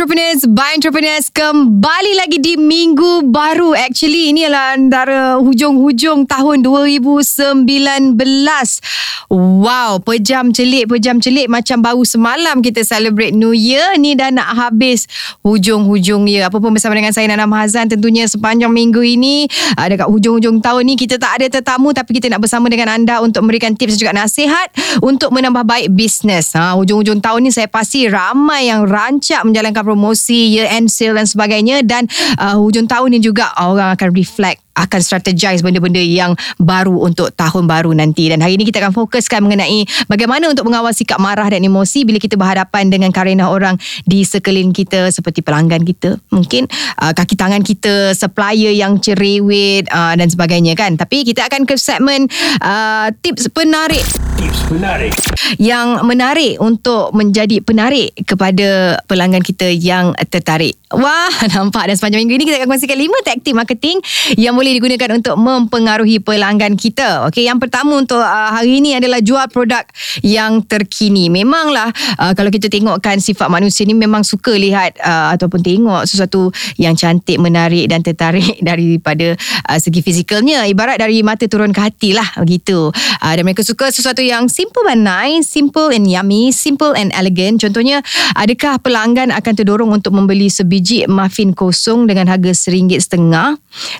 Entrepreneurs by Entrepreneurs kembali lagi di minggu baru. Actually ini adalah antara hujung-hujung tahun 2019. Wow, pejam celik, pejam celik macam baru semalam kita celebrate New Year. Ni dah nak habis hujung-hujung year. Apa pun bersama dengan saya Nana Mahazan tentunya sepanjang minggu ini uh, dekat hujung-hujung tahun ni kita tak ada tetamu tapi kita nak bersama dengan anda untuk memberikan tips dan juga nasihat untuk menambah baik bisnes. Ha, hujung-hujung tahun ni saya pasti ramai yang rancak menjalankan promosi, year end sale dan sebagainya. Dan uh, hujung tahun ni juga orang akan reflect akan strategize benda-benda yang baru untuk tahun baru nanti. Dan hari ini kita akan fokuskan mengenai bagaimana untuk mengawal sikap marah dan emosi bila kita berhadapan dengan karena orang di sekeliling kita seperti pelanggan kita mungkin uh, kaki tangan kita supplier yang cerewet uh, dan sebagainya kan. Tapi kita akan ke segmen uh, tips penarik. Tips penarik. yang menarik untuk menjadi penarik kepada pelanggan kita yang tertarik. Wah, nampak dan sepanjang minggu ini kita akan kongsikan 5 taktik marketing yang boleh digunakan untuk mempengaruhi pelanggan kita. Okey, yang pertama untuk uh, hari ini adalah jual produk yang terkini. Memanglah uh, kalau kita tengokkan sifat manusia ni memang suka lihat uh, ataupun tengok sesuatu yang cantik, menarik dan tertarik daripada uh, segi fizikalnya. Ibarat dari mata turun ke hati lah begitu. Uh, dan mereka suka sesuatu yang simple and nice, simple and yummy, simple and elegant. Contohnya, adakah pelanggan akan terdorong untuk membeli sebiji muffin kosong dengan harga RM1.5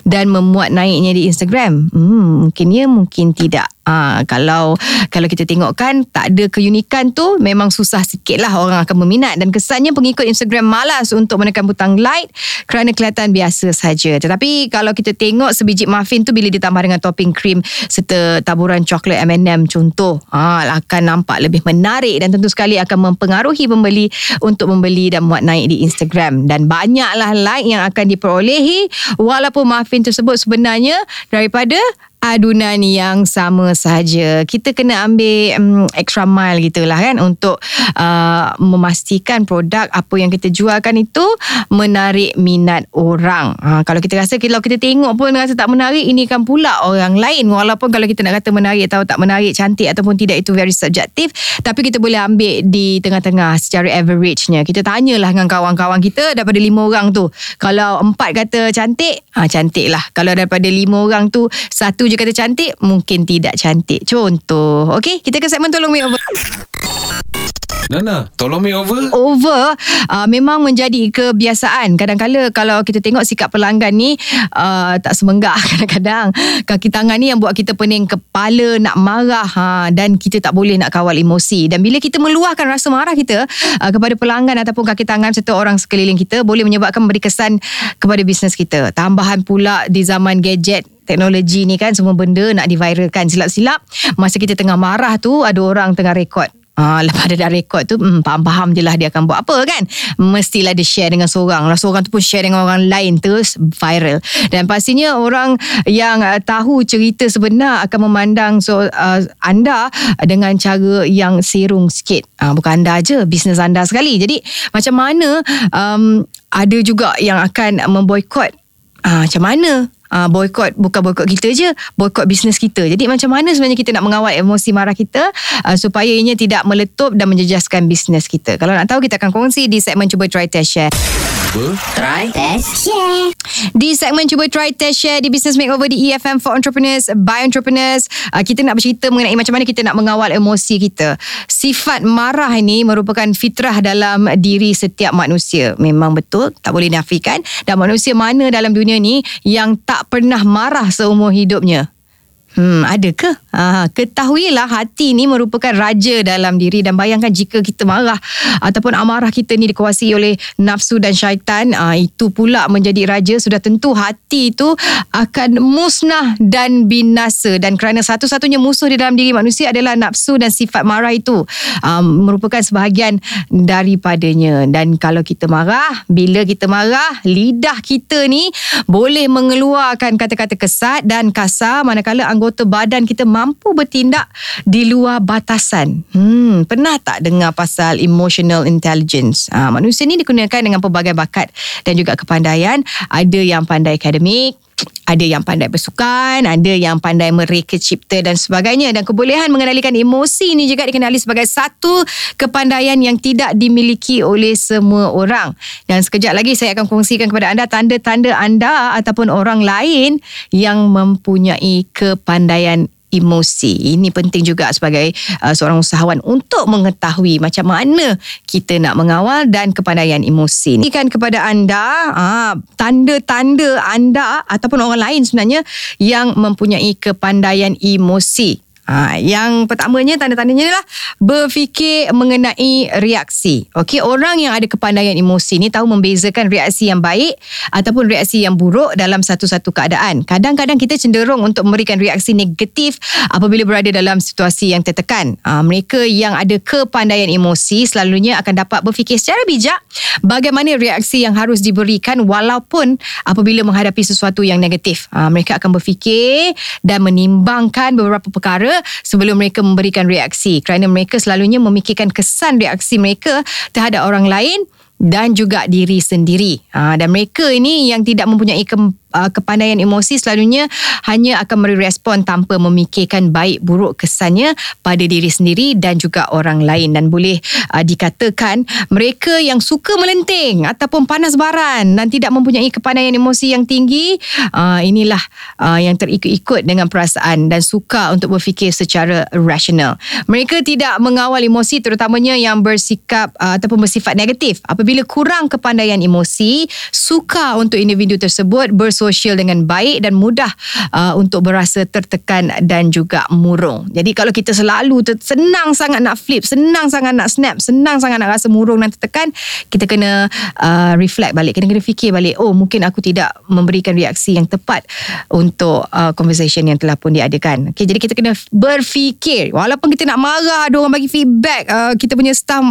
dan memuat naiknya di Instagram? Hmm, mungkin ya, mungkin tidak. Ha, kalau kalau kita tengokkan tak ada keunikan tu memang susah sikit lah orang akan meminat dan kesannya pengikut Instagram malas untuk menekan butang like kerana kelihatan biasa saja. Tetapi kalau kita tengok sebiji muffin tu bila ditambah dengan topping krim serta taburan coklat M&M contoh ha, akan nampak lebih menarik dan tentu sekali akan mempengaruhi pembeli untuk membeli dan muat naik di Instagram dan banyaklah like yang akan diperolehi walaupun muffin tersebut sebenarnya daripada adunan yang sama saja. Kita kena ambil um, extra mile gitulah kan untuk uh, memastikan produk apa yang kita jualkan itu menarik minat orang. Ha, kalau kita rasa kalau kita tengok pun rasa tak menarik ini kan pula orang lain walaupun kalau kita nak kata menarik atau tak menarik cantik ataupun tidak itu very subjektif tapi kita boleh ambil di tengah-tengah secara average-nya. Kita tanyalah dengan kawan-kawan kita daripada lima orang tu. Kalau empat kata cantik, ha, cantik lah. Kalau daripada lima orang tu satu je kata cantik mungkin tidak cantik. Contoh okey? Kita ke segmen tolong me over Nana, tolong me over. over? Uh, memang menjadi kebiasaan. Kadang-kala kalau kita tengok sikap pelanggan ni uh, tak semenggak kadang-kadang. Kaki tangan ni yang buat kita pening kepala nak marah ha, dan kita tak boleh nak kawal emosi. Dan bila kita meluahkan rasa marah kita uh, kepada pelanggan ataupun kaki tangan serta orang sekeliling kita boleh menyebabkan memberi kesan kepada bisnes kita. Tambahan pula di zaman gadget teknologi ni kan semua benda nak diviralkan. Silap-silap masa kita tengah marah tu ada orang tengah rekod Ah, lepas dia dah rekod tu hmm, Faham-faham je lah Dia akan buat apa kan? Mestilah dia share dengan seorang. Lah Seorang tu pun share dengan orang lain Terus viral. Dan pastinya orang Yang uh, tahu cerita sebenar Akan memandang so, uh, anda Dengan cara yang serung sikit. Uh, Bukan anda je Bisnes anda sekali. Jadi macam mana um, Ada juga yang akan Memboykot uh, Macam mana uh, boykot bukan boykot kita je boykot bisnes kita. Jadi macam mana sebenarnya kita nak mengawal emosi marah kita uh, supaya ianya tidak meletup dan menjejaskan bisnes kita? Kalau nak tahu kita akan kongsi di segmen cuba try test share. Try, test, share. di segmen cuba try test share di Business Makeover di EFM for Entrepreneurs by Entrepreneurs uh, kita nak bercerita mengenai macam mana kita nak mengawal emosi kita. Sifat marah ini merupakan fitrah dalam diri setiap manusia. Memang betul tak boleh nafikan dan manusia mana dalam dunia ni yang tak pernah marah seumur hidupnya Hmm, ada ke? Ha, ketahuilah hati ni merupakan raja dalam diri dan bayangkan jika kita marah ataupun amarah kita ni dikuasai oleh nafsu dan syaitan, ha, itu pula menjadi raja. Sudah tentu hati itu akan musnah dan binasa. Dan kerana satu-satunya musuh di dalam diri manusia adalah nafsu dan sifat marah itu ha, merupakan sebahagian daripadanya. Dan kalau kita marah, bila kita marah, lidah kita ni boleh mengeluarkan kata-kata kesat dan kasar. Manakala anggota badan kita mampu bertindak di luar batasan. Hmm, pernah tak dengar pasal emotional intelligence? Ha, manusia ni digunakan dengan pelbagai bakat dan juga kepandaian. Ada yang pandai akademik, ada yang pandai bersukan, ada yang pandai mereka cipta dan sebagainya dan kebolehan mengendalikan emosi ini juga dikenali sebagai satu kepandaian yang tidak dimiliki oleh semua orang. Dan sekejap lagi saya akan kongsikan kepada anda tanda-tanda anda ataupun orang lain yang mempunyai kepandaian emosi. Ini penting juga sebagai uh, seorang usahawan untuk mengetahui macam mana kita nak mengawal dan kepandaian emosi. Ini kan kepada anda uh, tanda-tanda anda ataupun orang lain sebenarnya yang mempunyai kepandaian emosi. Ha, yang pertamanya tanda-tandanya adalah berfikir mengenai reaksi. Okey, orang yang ada kepandaian emosi ni tahu membezakan reaksi yang baik ataupun reaksi yang buruk dalam satu-satu keadaan. Kadang-kadang kita cenderung untuk memberikan reaksi negatif apabila berada dalam situasi yang tertekan. Ha, mereka yang ada kepandaian emosi selalunya akan dapat berfikir secara bijak bagaimana reaksi yang harus diberikan walaupun apabila menghadapi sesuatu yang negatif. Ha, mereka akan berfikir dan menimbangkan beberapa perkara sebelum mereka memberikan reaksi. Kerana mereka selalunya memikirkan kesan reaksi mereka terhadap orang lain dan juga diri sendiri. Ha, dan mereka ini yang tidak mempunyai ke, uh, kepandaian emosi selalunya hanya akan merespon tanpa memikirkan baik buruk kesannya pada diri sendiri dan juga orang lain dan boleh uh, dikatakan mereka yang suka melenting ataupun panas baran dan tidak mempunyai kepandaian emosi yang tinggi uh, inilah uh, yang terikut-ikut dengan perasaan dan suka untuk berfikir secara rasional. Mereka tidak mengawal emosi terutamanya yang bersikap uh, ataupun bersifat negatif. Apabila kurang kepandaian emosi, suka untuk individu tersebut bersosialisasi sosial dengan baik dan mudah uh, untuk berasa tertekan dan juga murung. Jadi kalau kita selalu ter- senang sangat nak flip, senang sangat nak snap, senang sangat nak rasa murung dan tertekan, kita kena uh, reflect balik, kena kena fikir balik, oh mungkin aku tidak memberikan reaksi yang tepat untuk uh, conversation yang telah pun diadakan. Okay, jadi kita kena berfikir walaupun kita nak marah ada orang bagi feedback, uh, kita punya staff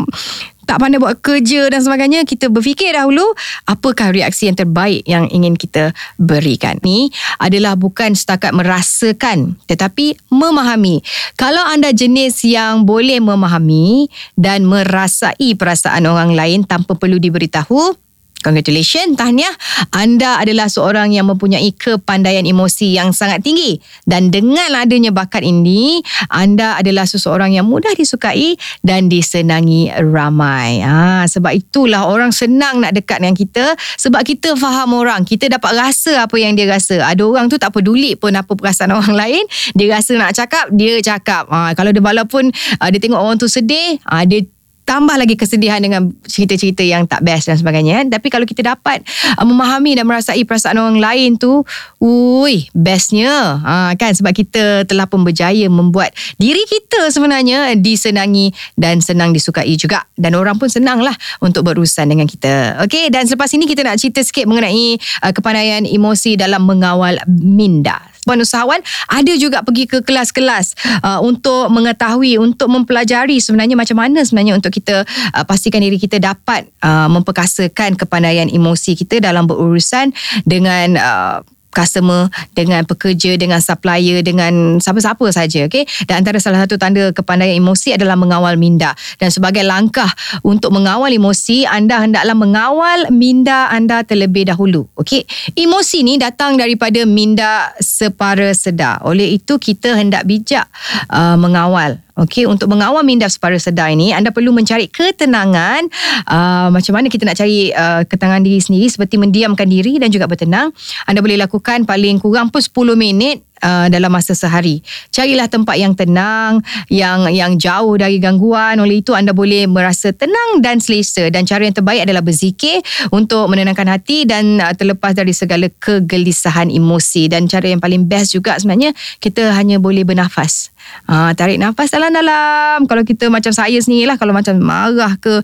tak pandai buat kerja dan sebagainya kita berfikir dahulu apakah reaksi yang terbaik yang ingin kita berikan? Ni adalah bukan setakat merasakan tetapi memahami. Kalau anda jenis yang boleh memahami dan merasai perasaan orang lain tanpa perlu diberitahu Congratulations, tahniah. Anda adalah seorang yang mempunyai kepandaian emosi yang sangat tinggi. Dan dengan adanya bakat ini, anda adalah seseorang yang mudah disukai dan disenangi ramai. Ha, sebab itulah orang senang nak dekat dengan kita. Sebab kita faham orang. Kita dapat rasa apa yang dia rasa. Ada orang tu tak peduli pun apa perasaan orang lain. Dia rasa nak cakap, dia cakap. Ha, kalau dia walaupun uh, dia tengok orang tu sedih, uh, dia tambah lagi kesedihan dengan cerita-cerita yang tak best dan sebagainya. Tapi kalau kita dapat uh, memahami dan merasai perasaan orang lain tu, ui, bestnya. Ha, kan? Sebab kita telah pun berjaya membuat diri kita sebenarnya disenangi dan senang disukai juga. Dan orang pun senang lah untuk berurusan dengan kita. Okay, dan selepas ini kita nak cerita sikit mengenai uh, kepandaian emosi dalam mengawal minda puan usahawan ada juga pergi ke kelas-kelas uh, untuk mengetahui untuk mempelajari sebenarnya macam mana sebenarnya untuk kita uh, pastikan diri kita dapat uh, memperkasakan kepandaian emosi kita dalam berurusan dengan uh, customer dengan pekerja dengan supplier dengan siapa-siapa saja okey? Dan antara salah satu tanda kepandaian emosi adalah mengawal minda. Dan sebagai langkah untuk mengawal emosi anda hendaklah mengawal minda anda terlebih dahulu okey? Emosi ni datang daripada minda separa sedar. Oleh itu kita hendak bijak uh, mengawal Okey, untuk mengawal minda separa sedar ini, anda perlu mencari ketenangan. Uh, macam mana kita nak cari uh, ketenangan diri sendiri seperti mendiamkan diri dan juga bertenang. Anda boleh lakukan paling kurang pun 10 minit uh, dalam masa sehari. Carilah tempat yang tenang, yang yang jauh dari gangguan. Oleh itu anda boleh merasa tenang dan selesa dan cara yang terbaik adalah berzikir untuk menenangkan hati dan uh, terlepas dari segala kegelisahan emosi dan cara yang paling best juga sebenarnya kita hanya boleh bernafas. Uh, tarik nafas dalam-dalam. Kalau kita macam saya sendiri lah, kalau macam marah ke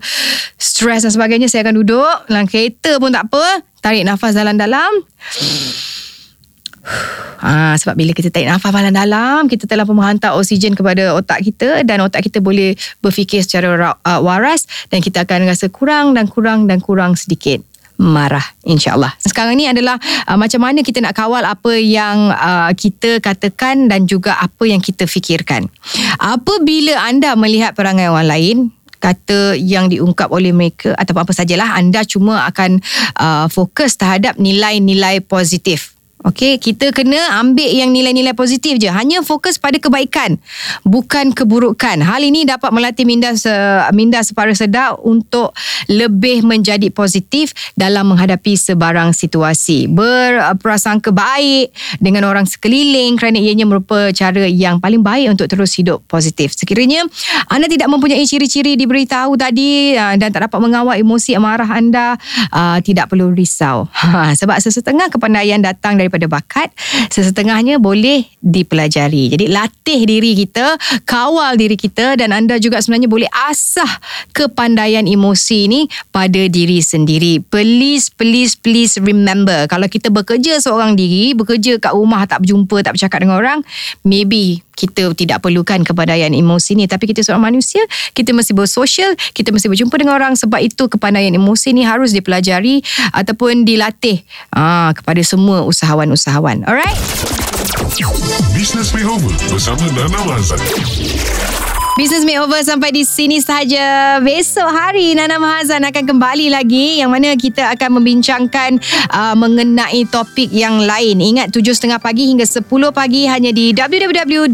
stres dan sebagainya, saya akan duduk dalam kereta pun tak apa. Tarik nafas dalam-dalam. Ha, sebab bila kita tarik nafas dalam-dalam, kita telah menghantar oksigen kepada otak kita dan otak kita boleh berfikir secara uh, waras dan kita akan rasa kurang dan kurang dan kurang sedikit marah insyaallah. Sekarang ni adalah uh, macam mana kita nak kawal apa yang uh, kita katakan dan juga apa yang kita fikirkan. Apabila anda melihat perangai orang lain kata yang diungkap oleh mereka atau apa sajalah anda cuma akan uh, fokus terhadap nilai-nilai positif Okey, kita kena ambil yang nilai-nilai positif je. Hanya fokus pada kebaikan, bukan keburukan. Hal ini dapat melatih minda se, minda separa sedap untuk lebih menjadi positif dalam menghadapi sebarang situasi. Berprasangka baik dengan orang sekeliling kerana ianya merupakan cara yang paling baik untuk terus hidup positif. Sekiranya anda tidak mempunyai ciri-ciri diberitahu tadi ah, dan tak dapat mengawal emosi amarah anda, ah, tidak perlu risau. Sebab sesetengah kepandaian datang daripada daripada bakat sesetengahnya boleh dipelajari. Jadi latih diri kita kawal diri kita dan anda juga sebenarnya boleh asah kepandaian emosi ni pada diri sendiri. Please please please remember kalau kita bekerja seorang diri bekerja kat rumah tak berjumpa tak bercakap dengan orang maybe kita tidak perlukan kepandaian emosi ni. Tapi kita seorang manusia kita mesti bersosial kita mesti berjumpa dengan orang sebab itu kepandaian emosi ni harus dipelajari ataupun dilatih aa, kepada semua usahawan-usahawan alright Business Makeover bersama Nana Mazan. Business Makeover sampai di sini sahaja. Besok hari Nana Mahazan akan kembali lagi yang mana kita akan membincangkan uh, mengenai topik yang lain. Ingat 7.30 pagi hingga 10 pagi hanya di www.efm.live.